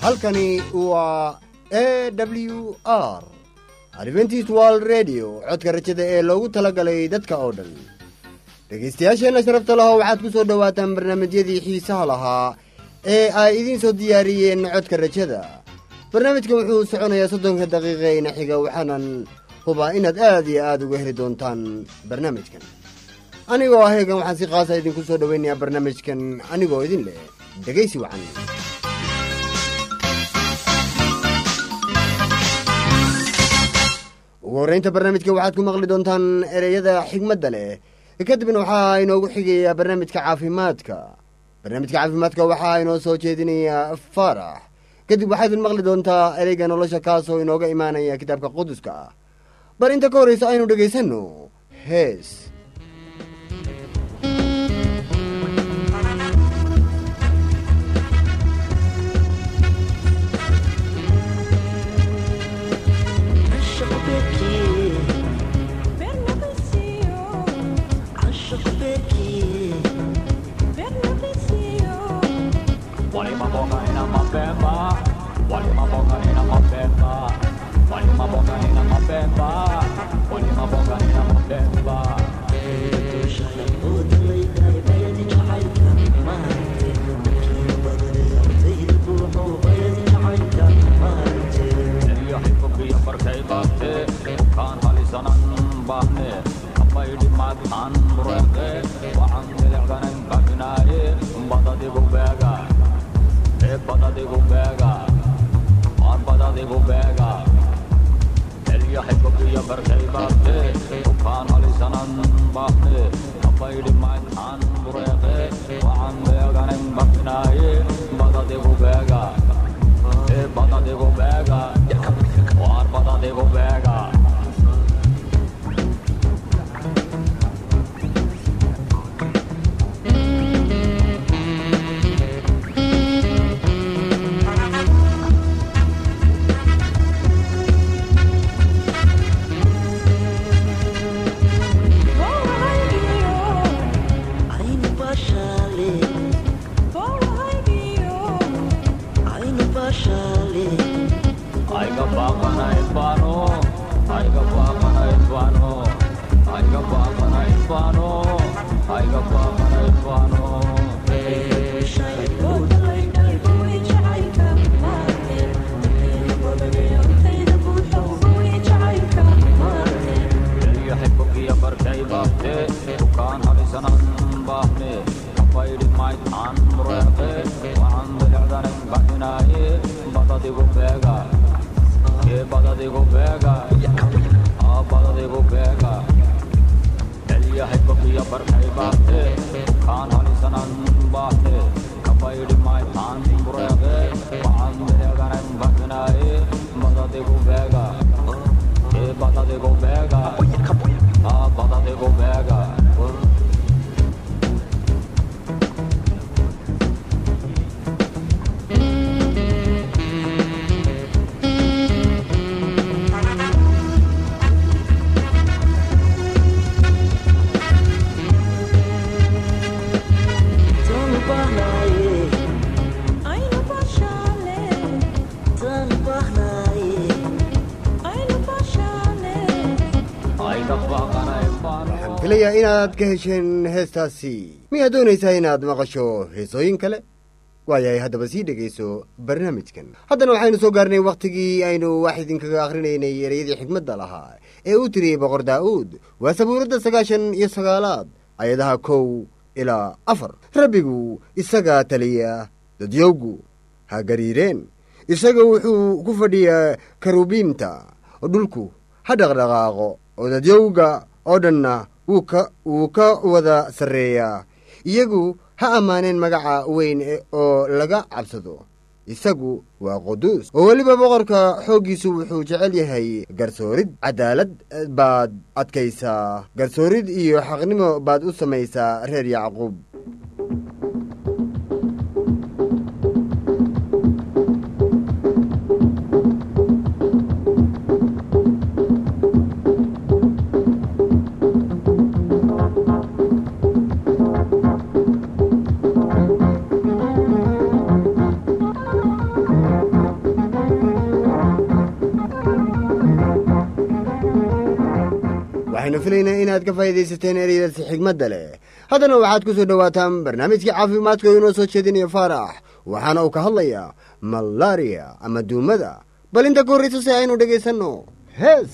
halkani waa a w r adventist world radio codka rajada ee loogu talagalay dadka oo dhan dhegaystayaasheenna sharafta laho waxaad ku soo dhowaataan barnaamijyadii xiisaha lahaa ee ay idiin soo diyaariyeen codka rajada. Barnaamijkan wuxuu soconayaa soddonka daqiiqa ina xiga waxaanan hubaa inaad aad iyo aad uga heli doontaan barnaamijkan. Anigoo ah heegan waxaan si qaasa idinku soo dhowaynayaa barnaamijkan. Anigoo idin leh dhegaysi wacan. Ugu horraynta barnaamijka waxaad ku maqli doontaan ereyada xigmadda leh kadibna waxaa inoogu xigayaa barnaamijka caafimaadka. Barnaamijka caafimaadka waxaa inoo soo jeedinayaa faarax kadib waxaa idin maqli doontaa ereyga nolosha kaasoo inooga imaanaya kitaabka quduska. Ah bar inta ka horraysa aynu dhegaysanno. Hees inaad ka hesheen heestaasi miyaad doonaysaa inaad maqasho heesooyin kale. Waayahay haddaba sii dhegayso barnaamijkan haddana waxaynu soo gaarnay wakhtigii aynu wax idinkaga akhrinaynay ereyadii xigmadda lahaa ee uu tiriyey boqor daa'uud waa sabuuradda sagaashan iyo sagaalaad ayadaha kow ilaa afar. Rabbigu isagaa taliya dadyowgu ha gariireen. Isaga wuxuu ku fadhiyaa karubiimta dhulku ha dhaqdhaqaaqo oo dadyowga oo dhanna wuu ka wada sarreeyaa. Iyagu ha ammaaneen magaca weyn oo laga cabsado. Isagu waa quduus. Oo weliba boqorka xooggiisu wuxuu jecel yahay garsoorid. Cadaalad baad adkaysaa. Garsoorid iyo xaqnimo baad u samaysaa reer yacquub filaynaa inaad ka faa'iidaysateen ereydaasi xigmadda leh. Haddana waxaad ku soo dhowaataan barnaamijkii caafimaadka inoo soo jeedinaya faarax. Waxaana uu ka hadlayaa malaria ama duumada. Bal inta ka horraysa si aynu dhegaysanno hees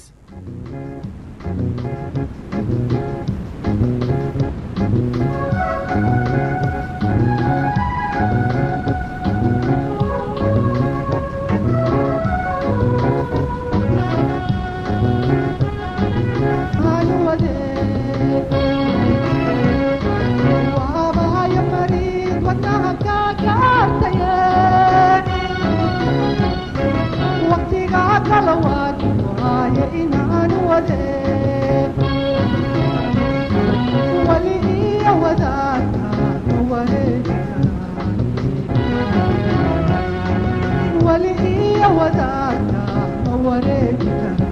América.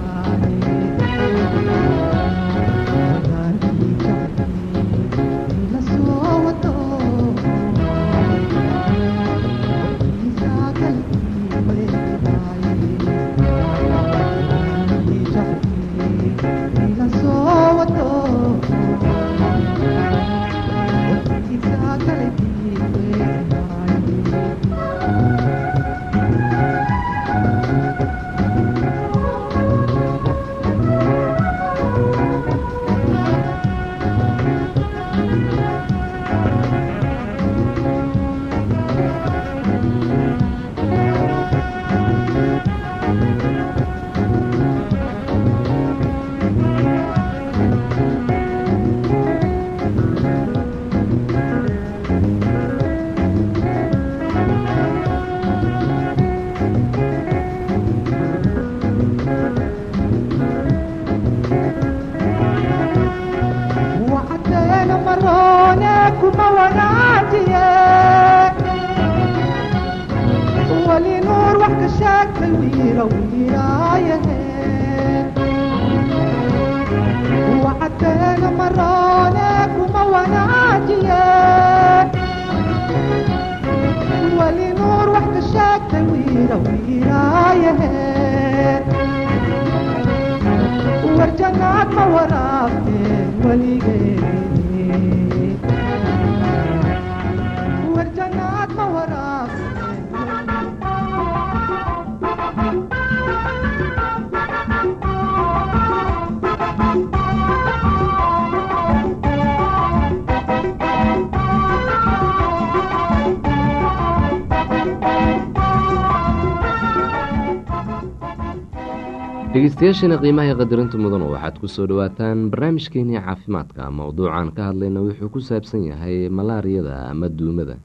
Dhegeystayaasheena qiimaha qadarinta mudanu waxaad ku soo dhowaataan barnaamijkeenii caafimaadka. Mowduucan ka hadlayna wuxuu ku saabsan yahay malaariyada ama duumada.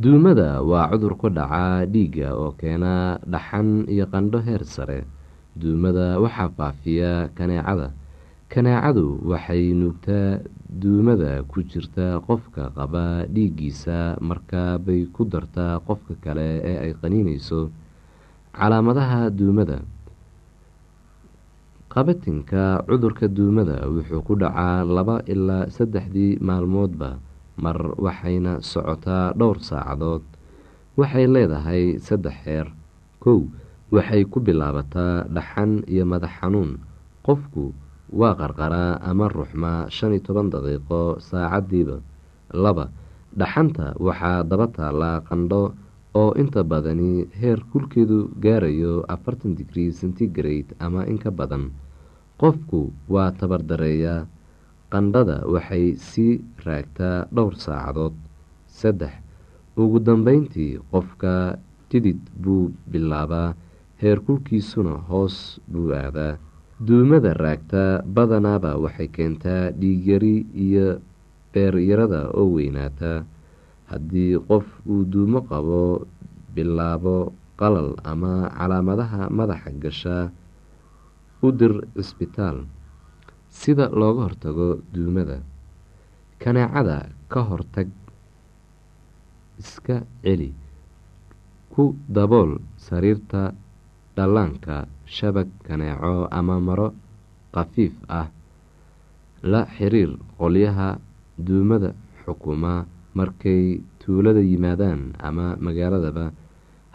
Duumada waa cudur ku dhaca dhiigga oo keena dhaxan iyo qandho heer sare. Duumada waxaa faafiya kaneecada. Kaneecadu waxay nuugtaa duumada ku jirta qofka qaba dhiiggiisa markaa bay ku dartaa qofka kale ee ay qaniinayso. Calaamadaha duumada qabatinka cudurka duumada wuxuu ku dhacaa laba ilaa saddexdii maalmoodba mar waxayna socotaa dhowr saacadood. Waxay leedahay saddex xeer kow waxay ku bilaabataa dhaxan iyo madax xanuun. Qofku waa qarqaraa ama ruxmaa shan iyo toban daqiiqo saacadiiba laba dhaxanta waxaa daba taallaa qandho oo inta badani heer kulkeedu gaarayo afartan digrii centigrade ama in ka badan. Qofku waa tabardareeyaa qandhada waxay sii raagtaa dhowr saacadood. Saddex ugu dambeyntii qofka jidid buu bilaabaa heer kulkiisuna hoos buu aadaa. Duumada raagta badanaaba waxay keentaa dhiigyari iyo beeryarada oo weynaata haddii qof uu duumo qabo bilaabo qalal ama calaamadaha madaxa gashaa u dir cisbitaal sida looga hortago duumada. Kaneecada ka hortag iska celi. Ku dabool sariirta dhallaanka shabag kaneeco ama maro khafiif ah. La xiriir qolyaha duumada xukuma markay tuulada yimaadaan ama magaaladaba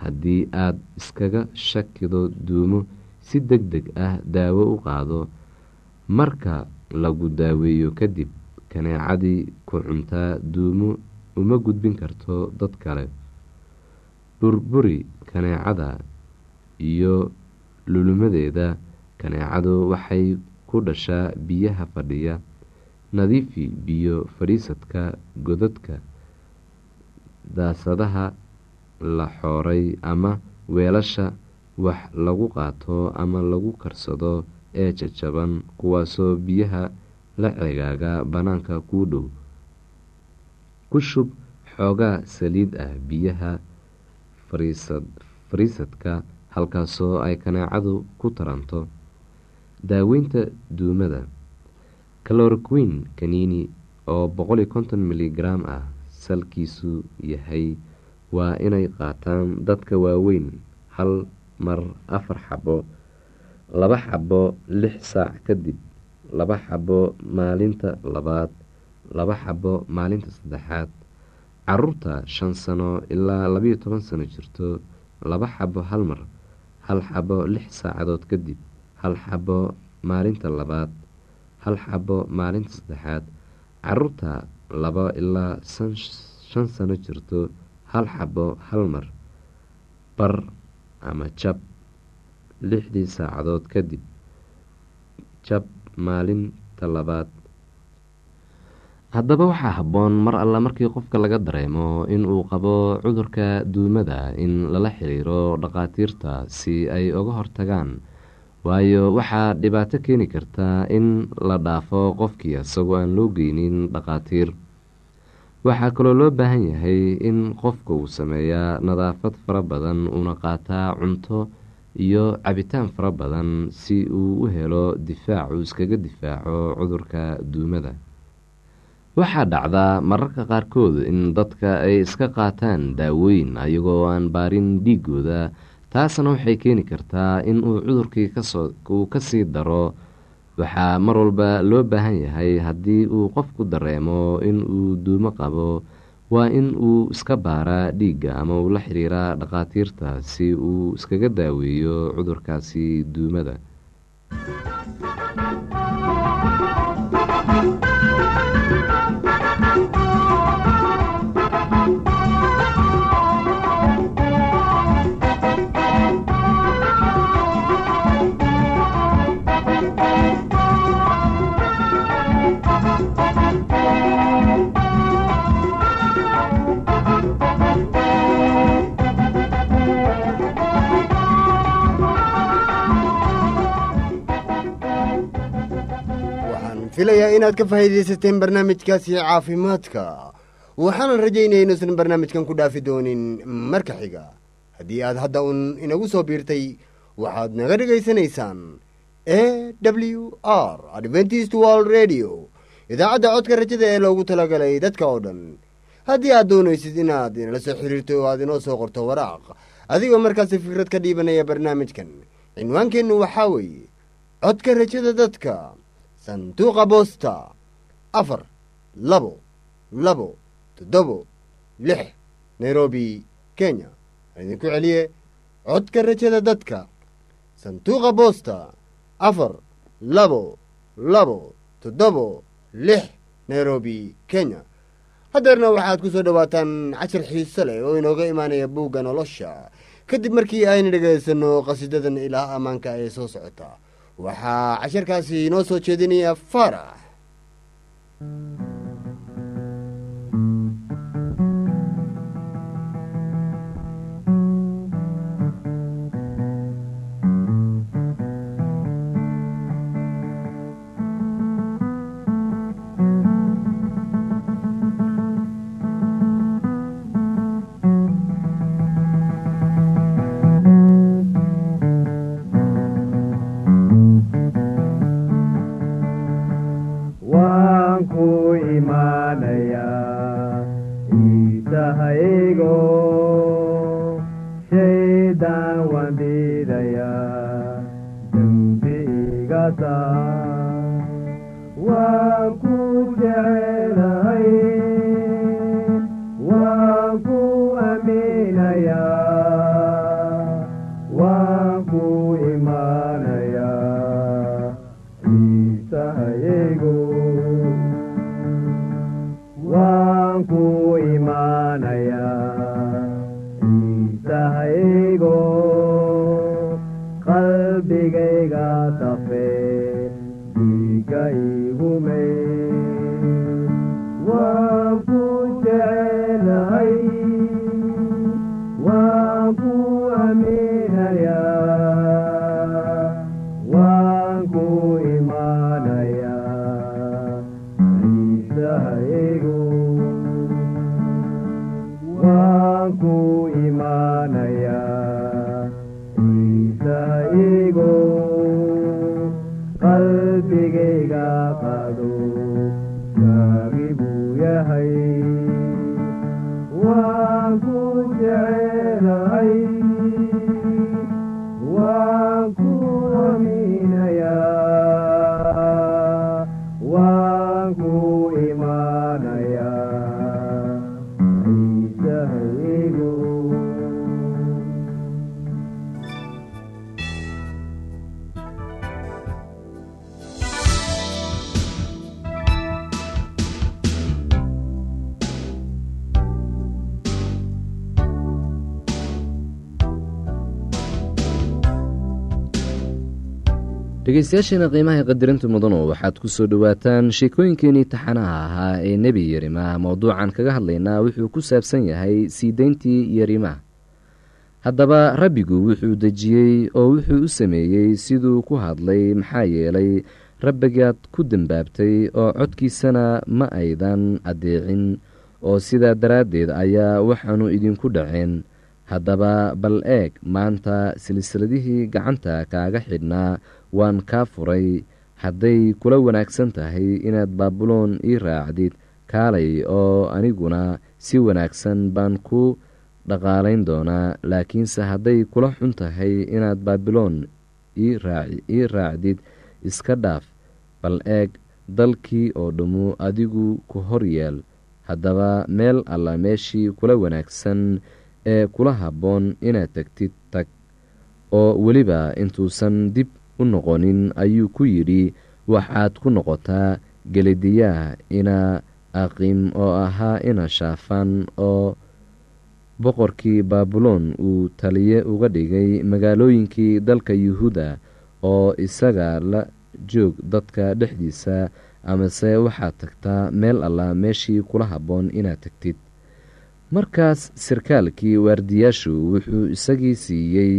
haddii aada iskaga shakido duumo si deg deg ah daawo u qaado marka lagu daaweeyo kadib kaneecadii ku cuntaa duumo uma gudbin karto dad kale. Burburi kaneecada iyo lulumadeeda kaneecadu waxay ku dhashaa biyaha fadhiya nadiifi biyo fadhiisadka godadka daasadaha la xooray ama weelasha wax lagu qaato ama lagu karsado ee jajaban kuwaasoo biyaha la cegaaga bannaanka kuu dhow. Ku shub xoogaa saliid ah biyaha fariisadka halkaasoo ay kaneecadu ku taranto. Daaweynta duumada calorquin kanini oo boqoliyo konton miligram ah salkiisu yahay waa inay qaataan dadka waaweyn hal mar afar xabo laba xabo lix saac kadib laba xabo maalinta labaad laba xabo maalinta saddexaad. Caruurta shan sano ilaa labayo toban sano jirto laba xabo hal mar hal xabo lix saacadood kadib hal xabo maalinta labaad hal xabo maalinta saddexaad. Caruurta laba ilaa shan sano jirto hal xabo hal mar bar ama jab lixdii saacadood kadib jab maalinta labaad. Haddaba waxaa habboon mar alla markii qofka laga dareemo inuu qabo cudurka duumada in lala xiriiro dhaqaatiirta si ay uga hortagaan waayo waxaa dhibaato keeni kartaa in la dhaafo qofkii isagoo aan loo geynin dhaqaatiir. Waxaa kaloo loo baahan yahay in qofka uu sameeyaa nadaafad fara badan uuna qaataa cunto iyo cabitaan fara badan si uu u helo difaac uu iskaga difaaco cudurka duumada. Waxaa dhacdaa mararka qaarkood in dadka ay iska qaataan daawooyin ayagoo aan baarin dhiigooda taasna waxay keeni kartaa in uu cudurkii uu ka sii daro. Waxaa mar walba loo baahan yahay haddii uu qofku dareemo in uu duumo qabo waa in uu iska baaraa dhiigga ama uu la xiriiraa dhaqaatiirta si uu iskaga daaweeyo cudurkaasi duumada filayaa inaad ka faa'iidaysateen barnaamijkaasi caafimaadka. Waxaanan rajaynaya inuusan barnaamijkan ku dhaafi doonin marka xiga haddii aad hadda uun inagu soo biirtay waxaad naga dhegaysanaysaan e w r adventist world radio idaacadda codka rajada ee loogu talagalay dadka oo dhan. Haddii aad doonaysid inaad inala soo xiriirto oo aad inoo soo qorto waraaq adigoo markaasi fikrad ka dhiibanaya barnaamijkan cinwaankeennu waxaa weeye codka rajada dadka sanduuqa boosta afar labo labo toddobo lix nairobi kenya. Idinku celiye codka rajada dadka. Sanduuqa boosta afar labo labo toddobo lix nairobi kenya. Haddeerna waxaad ku soo dhowaataan cashar xiiso leh oo inooga imaanaya buugga nolosha. Kadib markii aynu dhegaysanno qasidadan ilaah ammaanka ee soo socota waxaa casharkaasi inoo soo jeedinaya faarax anigu waan ku imaanaya iisahaygo qalbigayga tafe dhegeystayaasheena qiimaha qadirinta mudano waxaad ku soo dhowaataan sheekooyinkeenii taxanaha ahaa ee nebi yerimaa mowduucan kaga hadlaynaa wuxuu ku saabsan yahay sii deyntii yerimaa haddaba rabbigu wuxuu dejiyey oo wuxuu u sameeyey siduu ku hadlay maxaa yeelay rabbigaad ku dembaabtay oo codkiisana ma aydan addeecin oo sidaa daraaddeed ayaa waxaanu idinku dhaceen haddaba bal eeg maanta silsiladihii gacanta kaaga xidhnaa waan kaa furay. Hadday kula wanaagsan tahay inaad baabuloon ii raacdid kaalay oo aniguna si wanaagsan baan ku dhaqaalayn doonaa. Laakiinse hadday kula xun tahay inaad baabiloon ii raacdid iska dhaaf. Bal eeg dalkii oo dhammu adigu ku hor yeel haddaba meel alla meeshii kula wanaagsan ee kula habboon inaad tegtid tag oo weliba intuusan dib u noqonin ayuu ku yidhi waxaad ku noqotaa gelediyaah ina aqim oo ahaa ina shaafan oo boqorkii baabuloon uu taliye uga dhigay magaalooyinkii dalka yuhuuda oo isaga la joog dadka dhexdiisa amase waxaad tagtaa meel alla meeshii kula habboon inaad tegtid markaas sarkaalkii waardiyaashu wuxuu isagii siiyey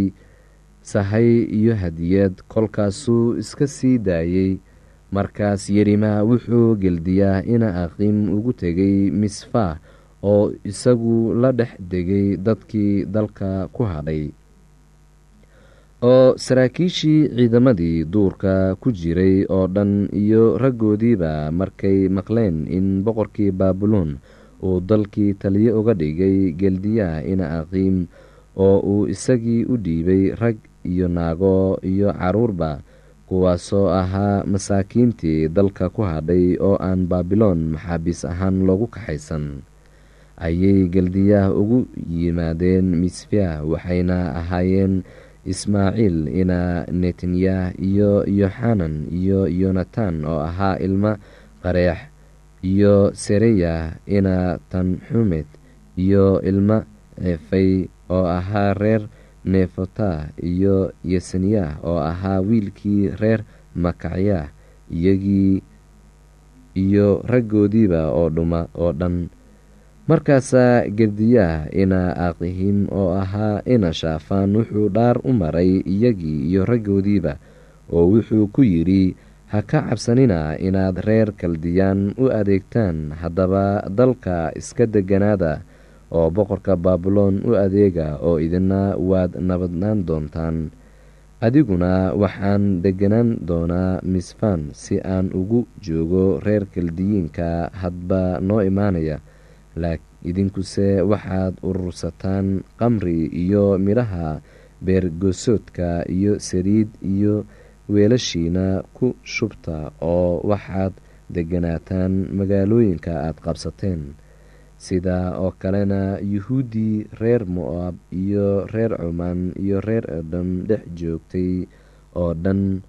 sahay iyo hadiyad kolkaasuu iska sii daayey markaas yerimaa wuxuu geldiyaa ina aqim ugu tegay misfaa oo isagu la dhex degay dadkii dalka ku hadhay. Oo saraakiishii ciidamadii duurka ku jiray oo dhan iyo raggoodiiba markay maqleen in boqorkii baabuloon uu dalkii taliye uga dhigay geldiyaha ina aqiim oo uu isagii u dhiibay rag iyo naago iyo caruurba kuwaasoo ahaa masaakiintii dalka ku hadhay oo aan baabiloon maxaabiis ahaan loogu kaxaysan. Ayay geldiyaah ugu yimaadeen misfah waxayna ahaayeen ismaaciil ina netanyah iyo yoxanan iyo yonatan oo ahaa ilmo qareex iyo sereyah ina tanxumed iyo ilmo efay oo ahaa reer nefota iyo yesaniyah oo ahaa wiilkii reer makacyah iyagii iyo raggoodiiba oo dhan. Markaasaa gerdiyaah ina aqihim oo ahaa ina shaafaan wuxuu dhaar u maray iyagii iyo raggoodiiba oo wuxuu ku yidhi ha ka cabsanina inaad reer kaldiyaan u adeegtaan haddaba dalka iska deganaada oo boqorka baabuloon u adeega oo idina waad nabadnaan doontaan. Adiguna waxaan deganaan doonaa misfaan si aan ugu joogo reer kaldiyiinka hadba noo imaanaya idinkuse waxaad urursataan qamri iyo midhaha beergosoodka iyo saliid iyo weelashiina ku shubta oo waxaad deganaataan magaalooyinka aad qabsateen sidaa oo kalena yuhuuddii reer mo-ab iyo reer cumaan iyo reer edom dhex joogtay oo dhan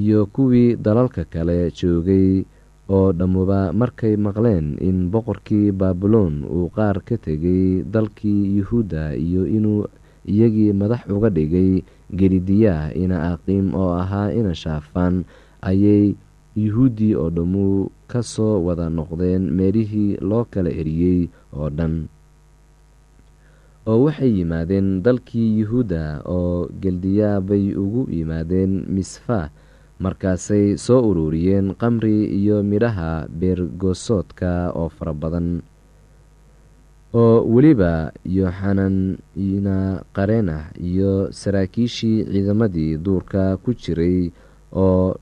iyo kuwii dalalka kale joogay oo dhammuba markay maqleen in boqorkii baabiloon uu qaar ka tegay dalkii yuhuudda iyo inuu iyagii madax uga dhigay gelidiyaah ina aqiim oo ahaa ina shaafaan ayay yuhuuddii oo dhammu ka soo wada noqdeen meelihii loo kala eriyey oo dhan. Oo waxay yimaadeen dalkii yuhuudda oo geldiyaa bay ugu yimaadeen misfa markaasay soo ururiyeen qamri iyo midhaha beergosoodka oo fara badan. Oo weliba yoxananina qarenah iyo saraakiishii ciidamadii duurka ku jiray oo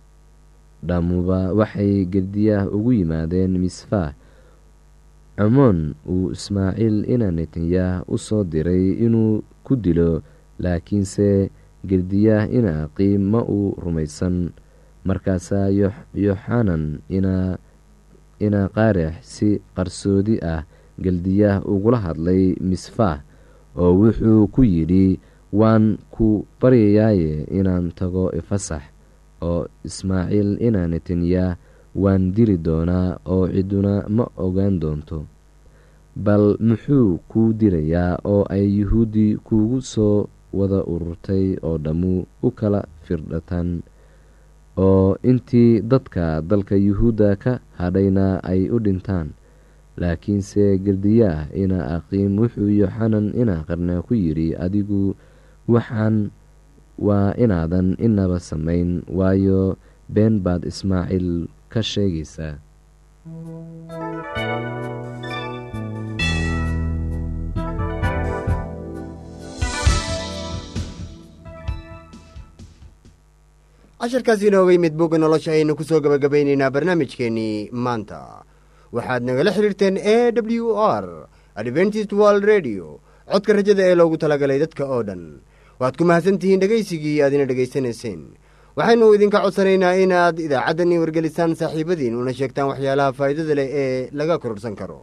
dhammuba waxay geldiyaah ugu yimaadeen misfa. Camoon uu ismaaciil ina netanyaah u soo diray inuu ku dilo laakiinse geldiyaah ina aqiim ma uu rumaysan. Markaasaa yoxanan ina qaarex si qarsoodi ah geldiyaah ugula hadlay misfaah oo wuxuu ku yidhi waan ku baryayaaye inaan tago ifasax oo ismaaciil ina netanyaah waan dili doonaa oo ciduna ma ogaan doonto. Bal muxuu kuu dilayaa oo ay yuhuuddi kuugu soo wada ururtay oo dhammu u kala firdhatan oo intii dadka dalka yuhuudda ka hadhayna ay u dhintaan. Laakiinse geldiyaah ina aqiim wuxuu yoxanan ina qarna ku yidhi adigu waxaan waa inaadan inaba samayn waayo been baad ismaaciil ka sheegaysaa. Casharkaas inooga yimid bogga nolosha ayaynu ku soo gabagabaynaynaa barnaamijkeennii maanta. Waxaad nagala xidhiirteen a w r adventist world redio codka rajada ee loogu talagalay dadka oo dhan waad ku mahadsantihiin dhegaysigii aad ina dhegaysanayseen waxaynu idinka codsanaynaa inaad idaacaddani wargelisaan saaxiibadiin una sheegtaan waxyaalaha faa'iidada leh ee laga kororsan karo.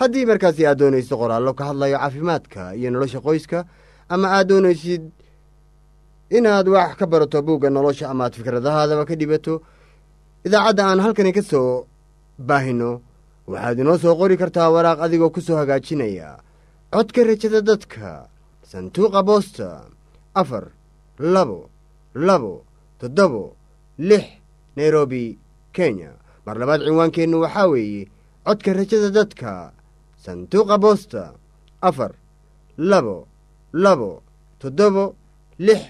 Haddii markaasi aad doonaysid qoraallo ka hadlayo caafimaadka iyo nolosha qoyska ama aad doonaysid inaad wax ka barato buugga nolosha ama aad fikradahaadaba ka dhibato idaacadda aan halkani ka soo baahino waxaad inoo soo qori kartaa waraaq adigoo ku soo hagaajinaya. Codka rajada dadka sanduuqa boosta afar labo labo toddobo lix nairobi kenya. Mar labaad cinwaankeennu waxaa weeye codka rajada dadka sanduuqa boosta afar labo labo toddobo lix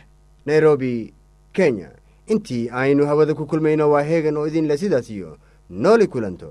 nairobi kenya. Intii aynu hawada ku kulmayno waa heegan oo idin leh sidaas iyo nooli kulanto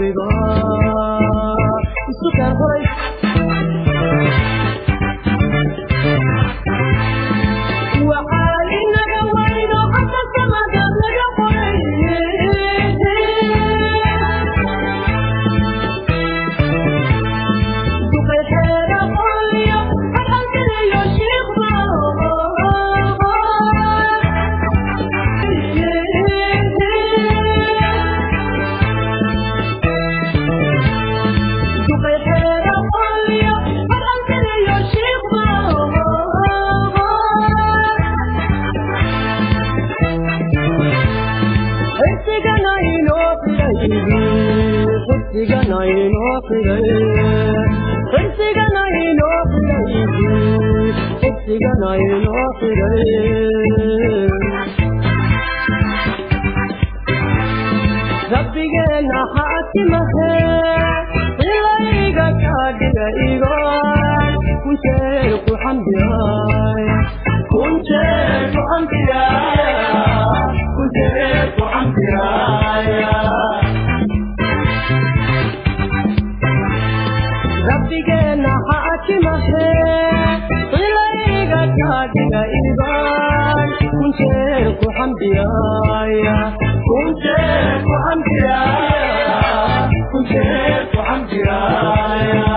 بضاعة Ciganaim afiraim rabbigeena ha akimahe ilayga kaadhiga igo kunjeer ku xamdiyaay kunjeer ku xamdiyaay kunjeer ku xamdiyaay rabbigeena الجبال كنت وحمد يايا كنت وحمد يايا كنت وحمد يايا